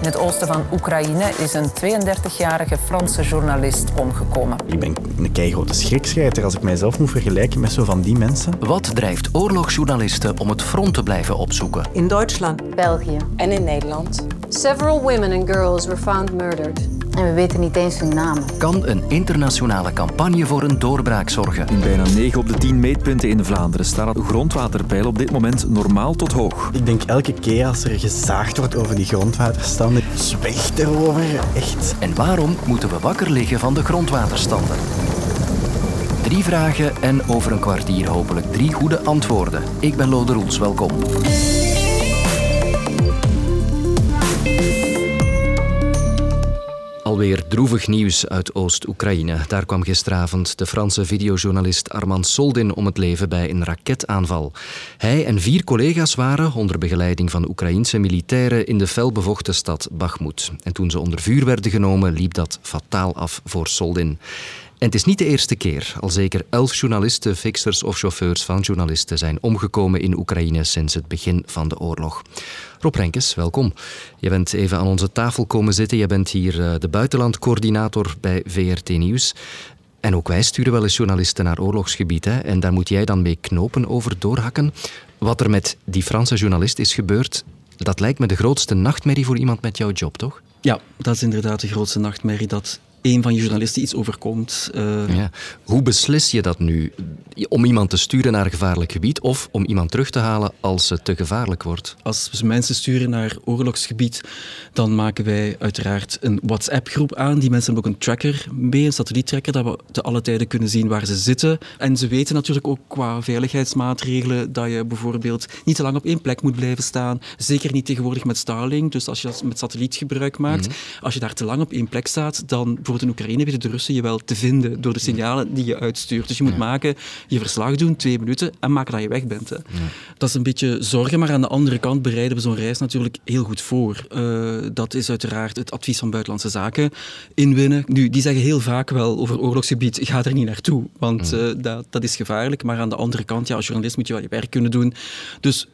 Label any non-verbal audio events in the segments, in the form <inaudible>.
In het oosten van Oekraïne is een 32-jarige Franse journalist omgekomen. Ik ben een keigrote schrikschrijter als ik mijzelf moet vergelijken met zo van die mensen. Wat drijft oorlogsjournalisten om het front te blijven opzoeken? In Duitsland, België en in Nederland. Several women and girls were found murdered. En we weten niet eens hun namen. Kan een internationale campagne voor een doorbraak zorgen? In bijna 9 op de 10 meetpunten in Vlaanderen staat het grondwaterpeil op dit moment normaal tot hoog. Ik denk elke keer als er gezaagd wordt over die grondwaterstanden, zwijgt erover, echt. En waarom moeten we wakker liggen van de grondwaterstanden? Drie vragen en over een kwartier hopelijk drie goede antwoorden. Ik ben Lode Roels, welkom. Alweer droevig nieuws uit Oost-Oekraïne. Daar kwam gisteravond de Franse videojournalist Armand Soldin om het leven bij een raketaanval. Hij en vier collega's waren, onder begeleiding van Oekraïense militairen, in de felbevochten stad Bakhmut. En toen ze onder vuur werden genomen, liep dat fataal af voor Soldin. En het is niet de eerste keer. Al zeker elf journalisten, fixers of chauffeurs van journalisten zijn omgekomen in Oekraïne sinds het begin van de oorlog. Rob Renkes, welkom. Je bent even aan onze tafel komen zitten. Je bent hier eh, de buitenlandcoördinator bij VRT Nieuws. En ook wij sturen wel eens journalisten naar oorlogsgebied. En daar moet jij dan mee knopen over doorhakken. Wat er met die Franse journalist is gebeurd, dat lijkt me de grootste nachtmerrie voor iemand met jouw job, toch? Ja, dat is inderdaad de grootste nachtmerrie. Dat een van je journalisten iets overkomt. Uh... Ja. Hoe beslis je dat nu? Om iemand te sturen naar een gevaarlijk gebied of om iemand terug te halen als het te gevaarlijk wordt? Als we mensen sturen naar oorlogsgebied, dan maken wij uiteraard een WhatsApp-groep aan. Die mensen hebben ook een tracker mee, een satelliettracker, dat we te alle tijden kunnen zien waar ze zitten. En ze weten natuurlijk ook qua veiligheidsmaatregelen dat je bijvoorbeeld niet te lang op één plek moet blijven staan. Zeker niet tegenwoordig met Starlink. Dus als je met satelliet gebruik maakt, mm -hmm. als je daar te lang op één plek staat, dan bijvoorbeeld in Oekraïne weten de Russen je wel te vinden door de signalen die je uitstuurt. Dus je moet maken, je verslag doen, twee minuten, en maken dat je weg bent. Hè. Dat is een beetje zorgen, maar aan de andere kant bereiden we zo'n reis natuurlijk heel goed voor. Uh, dat is uiteraard het advies van Buitenlandse Zaken inwinnen. Nu, die zeggen heel vaak wel over oorlogsgebied, ga er niet naartoe, want uh, dat, dat is gevaarlijk. Maar aan de andere kant, ja, als journalist moet je wel je werk kunnen doen. Dus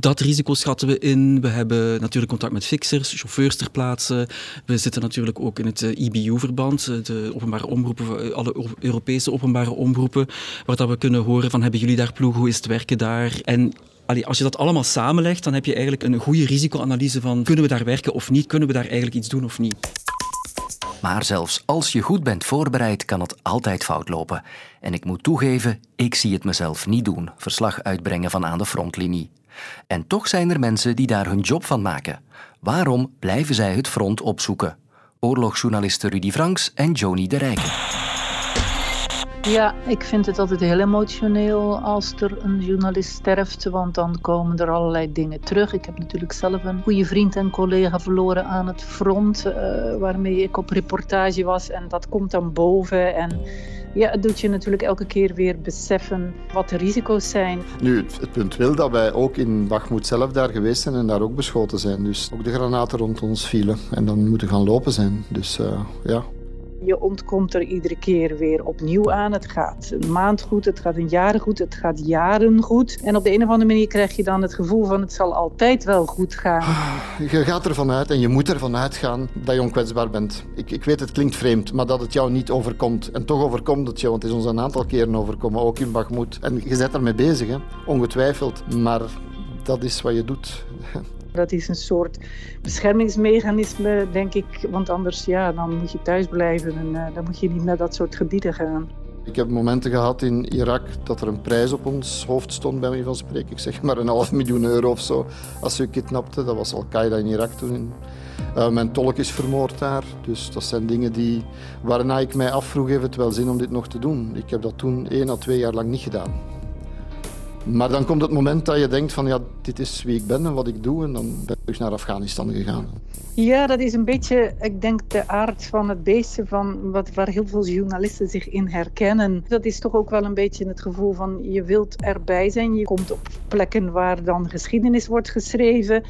dat risico schatten we in. We hebben natuurlijk contact met fixers, chauffeurs ter plaatse. We zitten natuurlijk ook in het IBU-verband de openbare omroepen, alle Europese openbare omroepen, waar dat we kunnen horen van hebben jullie daar ploeg, hoe is het werken daar? En als je dat allemaal samenlegt, dan heb je eigenlijk een goede risicoanalyse van kunnen we daar werken of niet, kunnen we daar eigenlijk iets doen of niet. Maar zelfs als je goed bent voorbereid, kan het altijd fout lopen. En ik moet toegeven, ik zie het mezelf niet doen, verslag uitbrengen van aan de frontlinie. En toch zijn er mensen die daar hun job van maken. Waarom blijven zij het front opzoeken? oorlogsjournalisten Rudy Franks en Joni de Rijken. Ja, ik vind het altijd heel emotioneel als er een journalist sterft, want dan komen er allerlei dingen terug. Ik heb natuurlijk zelf een goede vriend en collega verloren aan het front, uh, waarmee ik op reportage was en dat komt dan boven. En ja, het doet je natuurlijk elke keer weer beseffen wat de risico's zijn. Nu, het, punt wil dat wij ook in Bachmoed zelf daar geweest zijn en daar ook beschoten zijn. Dus ook de granaten rond ons vielen en dan moeten gaan lopen zijn. Dus uh, ja. Je ontkomt er iedere keer weer opnieuw aan. Het gaat een maand goed, het gaat een jaar goed, het gaat jaren goed. En op de een of andere manier krijg je dan het gevoel van het zal altijd wel goed gaan. <sighs> Je gaat ervan uit en je moet ervan uitgaan dat je onkwetsbaar bent. Ik, ik weet, het klinkt vreemd, maar dat het jou niet overkomt. En toch overkomt het je, want het is ons een aantal keren overkomen, ook in Bagmoed. En je bent ermee bezig, hè? ongetwijfeld. Maar dat is wat je doet. <laughs> Dat is een soort beschermingsmechanisme, denk ik. Want anders ja, dan moet je thuis blijven en uh, dan moet je niet naar dat soort gebieden gaan. Ik heb momenten gehad in Irak dat er een prijs op ons hoofd stond, bij mij van spreken. Ik zeg maar een half miljoen euro of zo als ze kidnapten. Dat was Al-Qaeda in Irak toen. Uh, mijn tolk is vermoord daar. Dus dat zijn dingen die, waarna ik mij afvroeg, heeft het wel zin om dit nog te doen? Ik heb dat toen één à twee jaar lang niet gedaan. Maar dan komt het moment dat je denkt van ja, dit is wie ik ben en wat ik doe. En dan ben ik naar Afghanistan gegaan. Ja, dat is een beetje, ik denk, de aard van het beestje van wat, waar heel veel journalisten zich in herkennen. Dat is toch ook wel een beetje het gevoel van je wilt erbij zijn. Je komt op plekken waar dan geschiedenis wordt geschreven.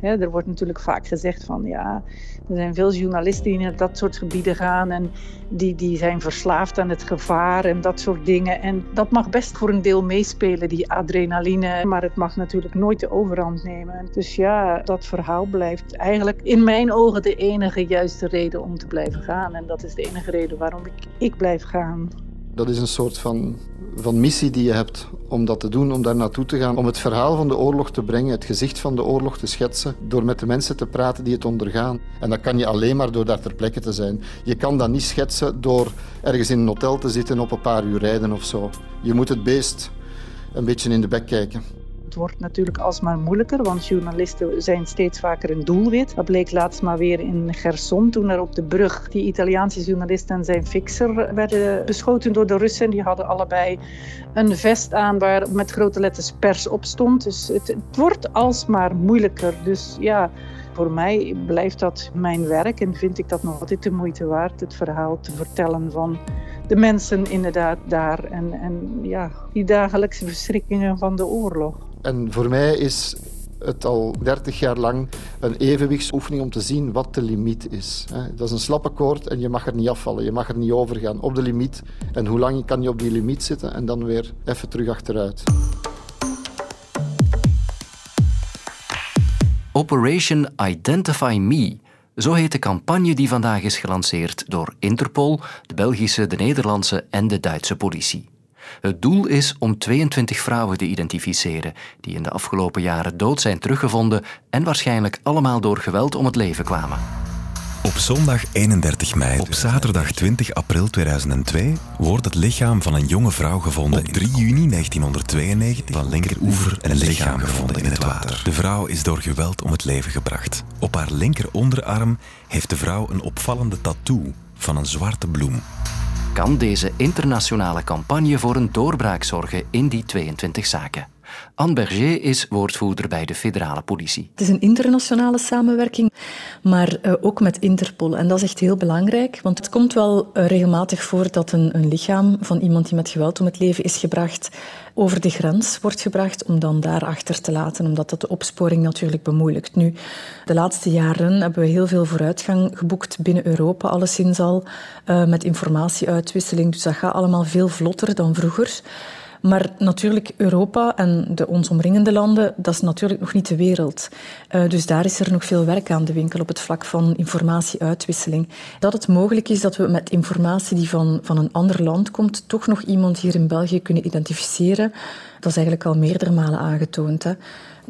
er wordt natuurlijk vaak gezegd van ja, er zijn veel journalisten die naar dat soort gebieden gaan en die, die zijn verslaafd aan het gevaar en dat soort dingen. En dat mag best voor een deel meespelen, die adrenaline, maar het mag natuurlijk nooit de overhand nemen. Dus ja, dat verhaal blijft eigenlijk in mijn ogen de enige juiste reden om te blijven gaan. En dat is de enige reden waarom ik, ik blijf gaan. Dat is een soort van, van missie die je hebt om dat te doen, om daar naartoe te gaan. Om het verhaal van de oorlog te brengen, het gezicht van de oorlog te schetsen, door met de mensen te praten die het ondergaan. En dat kan je alleen maar door daar ter plekke te zijn. Je kan dat niet schetsen door ergens in een hotel te zitten op een paar uur rijden of zo. Je moet het beest een beetje in de bek kijken. Het wordt natuurlijk alsmaar moeilijker, want journalisten zijn steeds vaker een doelwit. Dat bleek laatst maar weer in Gerson, toen er op de brug die Italiaanse journalist en zijn fixer werden beschoten door de Russen. Die hadden allebei een vest aan waar met grote letters pers op stond. Dus het, het wordt alsmaar moeilijker. Dus ja, voor mij blijft dat mijn werk en vind ik dat nog altijd de moeite waard, het verhaal te vertellen van de mensen inderdaad daar en, en ja, die dagelijkse verschrikkingen van de oorlog. En voor mij is het al 30 jaar lang een evenwichtsoefening om te zien wat de limiet is. Dat is een slappe koord en je mag er niet afvallen, je mag er niet over gaan. Op de limiet. En hoe lang kan je op die limiet zitten en dan weer even terug achteruit. Operation Identify Me. Zo heet de campagne die vandaag is gelanceerd door Interpol, de Belgische, de Nederlandse en de Duitse politie. Het doel is om 22 vrouwen te identificeren die in de afgelopen jaren dood zijn teruggevonden en waarschijnlijk allemaal door geweld om het leven kwamen. Op zondag 31 mei, op zaterdag 20 april 2002, wordt het lichaam van een jonge vrouw gevonden. Op 3 juni 1992 van linkeroever een lichaam gevonden in het water. De vrouw is door geweld om het leven gebracht. Op haar linker onderarm heeft de vrouw een opvallende tattoo van een zwarte bloem. Kan deze internationale campagne voor een doorbraak zorgen in die 22 zaken? Anne Berger is woordvoerder bij de federale politie. Het is een internationale samenwerking, maar uh, ook met Interpol. En dat is echt heel belangrijk, want het komt wel uh, regelmatig voor dat een, een, lichaam van iemand die met geweld om het leven is gebracht over de grens wordt gebracht om dan daar achter te laten, omdat dat de opsporing natuurlijk bemoeilijkt. Nu, de laatste jaren hebben we heel veel vooruitgang geboekt binnen Europa, alleszins al, uh, met informatieuitwisseling. Dus dat gaat allemaal veel vlotter dan vroeger. Maar natuurlijk, Europa en de ons omringende landen, dat is natuurlijk nog niet de wereld. Uh, dus daar is er nog veel werk aan de winkel op het vlak van informatieuitwisseling. Dat het mogelijk is dat we met informatie die van, van een ander land komt, toch nog iemand hier in België kunnen identificeren, dat is eigenlijk al meerdere malen aangetoond. Hè.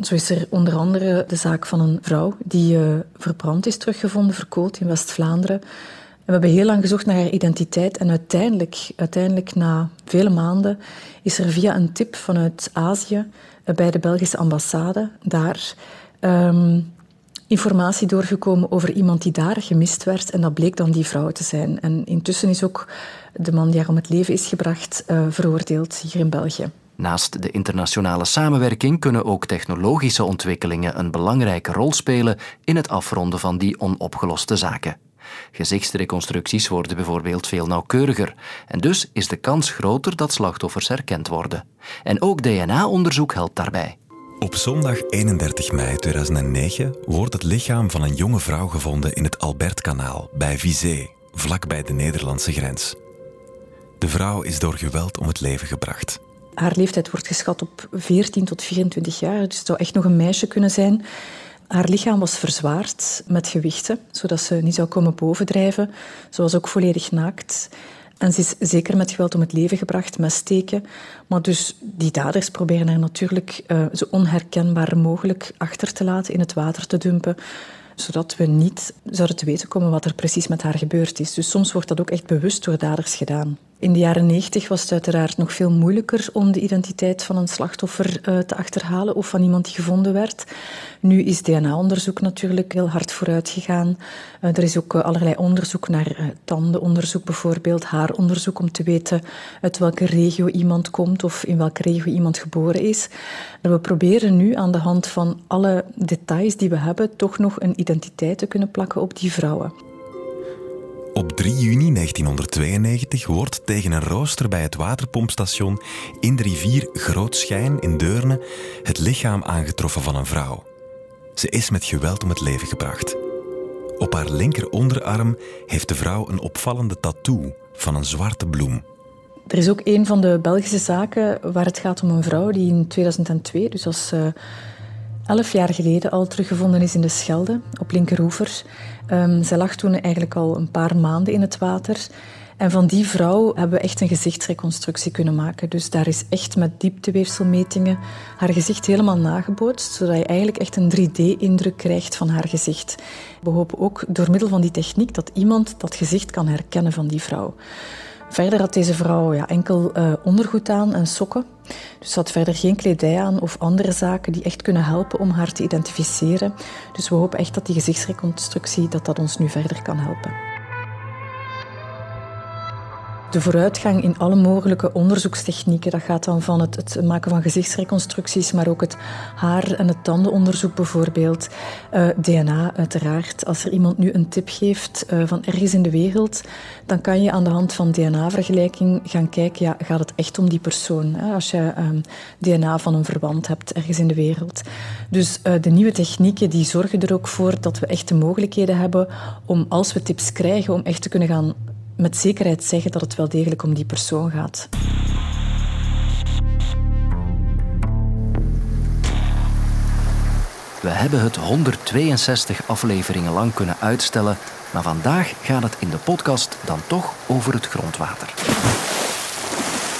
Zo is er onder andere de zaak van een vrouw die uh, verbrand is teruggevonden, verkoold in West-Vlaanderen we hebben heel lang gezocht naar haar identiteit en uiteindelijk, uiteindelijk na vele maanden is er via een tip vanuit Azië eh, bij de Belgische ambassade daar um, informatie doorgekomen over iemand die daar gemist werd en dat bleek dan die vrouw te zijn. En intussen is ook de man die haar om het leven is gebracht uh, veroordeeld hier in België. Naast de internationale samenwerking kunnen ook technologische ontwikkelingen een belangrijke rol spelen in het afronden van die onopgeloste zaken. Gezichtsreconstructies worden bijvoorbeeld veel nauwkeuriger en dus is de kans groter dat slachtoffers herkend worden. En ook DNA-onderzoek helpt daarbij. Op zondag 31 mei 2009 wordt het lichaam van een jonge vrouw gevonden in het Albertkanaal bij Vizé, vlakbij de Nederlandse grens. De vrouw is door geweld om het leven gebracht. Haar leeftijd wordt geschat op 14 tot 24 jaar, dus het zou echt nog een meisje kunnen zijn. Haar lichaam was verzwaard met gewichten, zodat ze niet zou komen bovendrijven. Ze was ook volledig naakt. En ze is zeker met geweld om het leven gebracht, met steken. Maar dus die daders proberen haar natuurlijk uh, zo onherkenbaar mogelijk achter te laten, in het water te dumpen zodat we niet zouden te weten komen wat er precies met haar gebeurd is. Dus soms wordt dat ook echt bewust door daders gedaan. In de jaren 90 was het uiteraard nog veel moeilijker om de identiteit van een slachtoffer uh, te achterhalen of van iemand die gevonden werd. Nu is DNA-onderzoek natuurlijk heel hard vooruit gegaan. Uh, er is ook uh, allerlei onderzoek naar tandenonderzoek bijvoorbeeld, haaronderzoek om te weten uit welke regio iemand komt of in welke regio iemand geboren is. En we proberen nu aan de hand van alle details die we hebben toch nog een identiteit te kunnen plakken op die vrouwen. Op 3 juni 1992 wordt tegen een rooster bij het waterpompstation in de rivier Grootschijn in Deurne het lichaam aangetroffen van een vrouw. Ze is met geweld om het leven gebracht. Op haar linker onderarm heeft de vrouw een opvallende tattoo van een zwarte bloem. Er is ook een van de Belgische zaken waar het gaat om een vrouw die in 2002, dus als elf jaar geleden, al teruggevonden is in de Schelde, op Linkeroever. Um, zij lag toen eigenlijk al een paar maanden in het water. En van die vrouw hebben we echt een gezichtsreconstructie kunnen maken. Dus daar is echt met diepteweefselmetingen haar gezicht helemaal nagebootst, zodat je eigenlijk echt een 3D-indruk krijgt van haar gezicht. We hopen ook door middel van die techniek dat iemand dat gezicht kan herkennen van die vrouw. Verder had deze vrouw ja, enkel uh, ondergoed aan en sokken. Dus ze had verder geen kledij aan of andere zaken die echt kunnen helpen om haar te identificeren. Dus we hopen echt dat die gezichtsreconstructie dat dat ons nu verder kan helpen. De vooruitgang in alle mogelijke onderzoekstechnieken, dat gaat dan van het, het maken van gezichtsreconstructies, maar ook het haar- en het tandenonderzoek bijvoorbeeld. Uh, DNA uiteraard. Als er iemand nu een tip geeft uh, van ergens in de wereld, dan kan je aan de hand van DNA-vergelijking gaan kijken, ja, gaat het echt om die persoon? Hè? Als je um, DNA van een verwant hebt ergens in de wereld. Dus uh, de nieuwe technieken die zorgen er ook voor dat we echt de mogelijkheden hebben om, als we tips krijgen, om echt te kunnen gaan met zekerheid zeggen dat het wel degelijk om die persoon gaat. We hebben het 162 afleveringen lang kunnen uitstellen, maar vandaag gaat het in de podcast dan toch over het grondwater.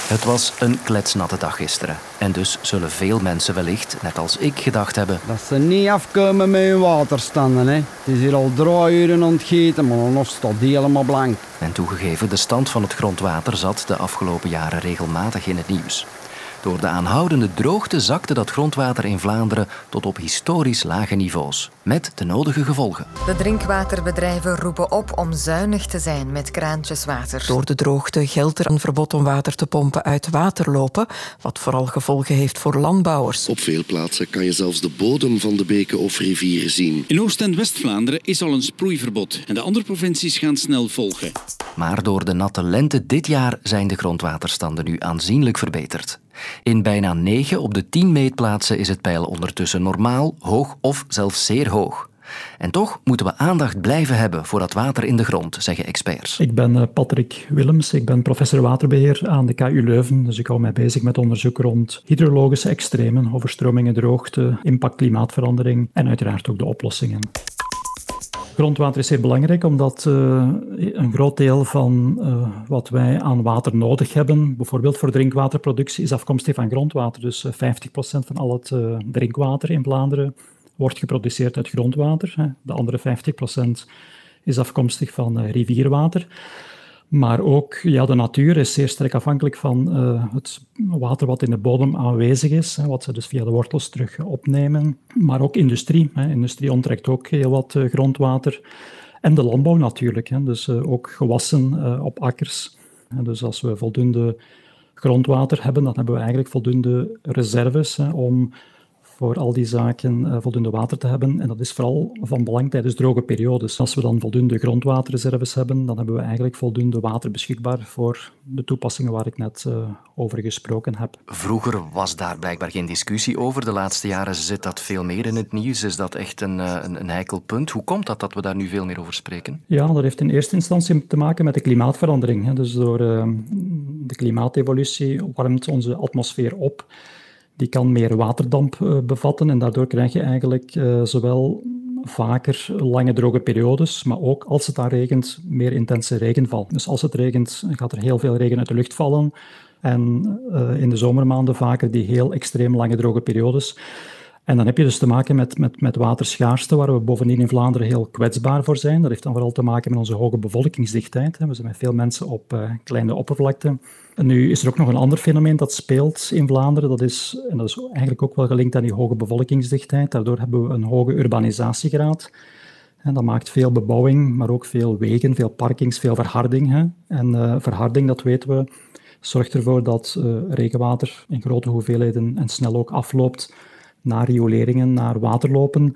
Het was een kletsnatte dag gisteren. En dus zullen veel mensen wellicht, net als ik, gedacht hebben... Dat ze niet afkomen met hun waterstanden. Hè. Het is hier al drie uren ontgeten, maar nog staat helemaal blank. En toegegeven, de stand van het grondwater zat de afgelopen jaren regelmatig in het nieuws. Door de aanhoudende droogte zakte dat grondwater in Vlaanderen tot op historisch lage niveaus, met de nodige gevolgen. De drinkwaterbedrijven roepen op om zuinig te zijn met kraantjeswater. Door de droogte geldt er een verbod om water te pompen uit waterlopen, wat vooral gevolgen heeft voor landbouwers. Op veel plaatsen kan je zelfs de bodem van de beken of rivieren zien. In Oost- en West-Vlaanderen is al een sproeiverbod en de andere provincies gaan snel volgen. Maar door de natte lente dit jaar zijn de grondwaterstanden nu aanzienlijk verbeterd. In bijna 9 op de 10 meetplaatsen is het peil ondertussen normaal, hoog of zelfs zeer hoog. En toch moeten we aandacht blijven hebben voor dat water in de grond, zeggen experts. Ik ben eh, Patrick Willems, ik ben professor waterbeheer aan de KU Leuven. Dus ik hou mij bezig met onderzoek rond hydrologische extremen, overstromingen, droogte, impact klimaatverandering en uiteraard ook de oplossingen. Grondwater is zeer belangrijk omdat uh, een groot deel van uh, wat wij aan water nodig hebben, bijvoorbeeld voor drinkwaterproductie, is afkomstig van grondwater. Dus uh, 50% van al het drinkwater in Vlaanderen wordt geproduceerd uit grondwater. De andere 50% is afkomstig van rivierwater. Maar ook ja, de natuur is zeer sterk afhankelijk van uh, het water wat in de bodem aanwezig is, hè, wat ze dus via de wortels terug opnemen. Maar ook industrie. Hè. Industrie onttrekt ook heel wat uh, grondwater. En de landbouw natuurlijk. Hè. Dus uh, ook gewassen op akkers. Dus als we voldoende grondwater hebben, dan hebben we eigenlijk voldoende reserves hè, om voor al die zaken uh, voldoende water te hebben. En dat is vooral van belang tijdens droge periodes. Als we dan voldoende grondwaterreserves hebben, dan hebben we eigenlijk voldoende water beschikbaar voor de toepassingen waar ik net uh, over gesproken heb. Vroeger was daar blijkbaar geen discussie over. De laatste jaren zit dat veel meer in het nieuws. Is dat echt een, uh, een, een heikel punt? Hoe komt dat dat we daar nu veel meer over spreken? Ja, dat heeft in eerste instantie te maken met de klimaatverandering. Dus door de klimaatevolutie warmt onze atmosfeer op die kan meer waterdamp uh, bevatten en daardoor krijg je eigenlijk uh, zowel vaker lange droge periodes, maar ook als het daar regent, meer intense regenval. Dus als het regent, gaat er heel veel regen uit de lucht vallen en uh, in de zomermaanden vaker die heel extreem lange droge periodes. En dan heb je dus te maken met, met, met waterschaarste, waar we bovendien in Vlaanderen heel kwetsbaar voor zijn. Dat heeft dan vooral te maken met onze hoge bevolkingsdichtheid. We zijn met veel mensen op uh, kleine oppervlakte. En nu is er ook nog een ander fenomeen dat speelt in Vlaanderen. Dat is, en dat is eigenlijk ook wel gelinkt aan die hoge bevolkingsdichtheid. Daardoor hebben we een hoge urbanisatiegraad. Dat maakt veel bebouwing, maar ook veel wegen, veel parkings, veel verharding. Hè. En uh, verharding, dat weten we, zorgt ervoor dat uh, regenwater in grote hoeveelheden en snel ook afloopt naar rioleringen, naar waterlopen.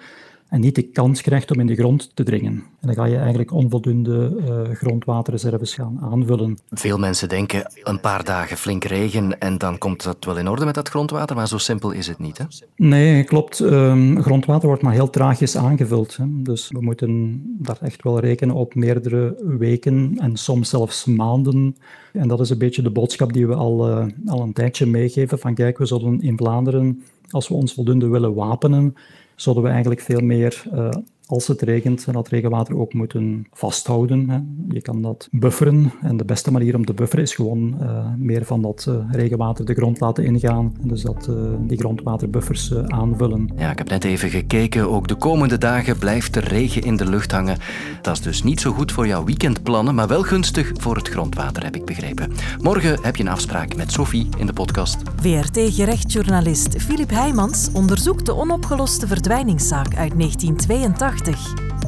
En niet de kans krijgt om in de grond te dringen. En dan ga je eigenlijk onvoldoende uh, grondwaterreserves gaan aanvullen. Veel mensen denken een paar dagen flink regen en dan komt dat wel in orde met dat grondwater, maar zo simpel is het niet. Hè? Nee, klopt. Um, grondwater wordt maar heel traagjes aangevuld. Hè. Dus we moeten daar echt wel rekenen op meerdere weken en soms zelfs maanden. En dat is een beetje de boodschap die we al, uh, al een tijdje meegeven. Van kijk, we zullen in Vlaanderen, als we ons voldoende willen wapenen, zullen we eigenlijk veel meer uh, als het regent en dat regenwater ook moeten vasthouden. Hè. Je kan dat bufferen en de beste manier om te bufferen is gewoon uh, meer van dat uh, regenwater de grond laten ingaan. En dus dat uh, die grondwaterbuffers aanvullen. Ja, ik heb net even gekeken. Ook de komende dagen blijft er regen in de lucht hangen. Dat is dus niet zo goed voor jouw weekendplannen, maar wel gunstig voor het grondwater, heb ik begrepen. Morgen heb je een afspraak met Sophie in de podcast. VRT-gerechtsjournalist Filip Heijmans onderzoekt de onopgeloste verdwijningszaak uit 1982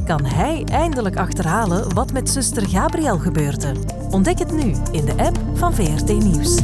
kan hij eindelijk achterhalen wat met zuster Gabriel gebeurde. Ontdek het nu in de app van VRT Nieuws.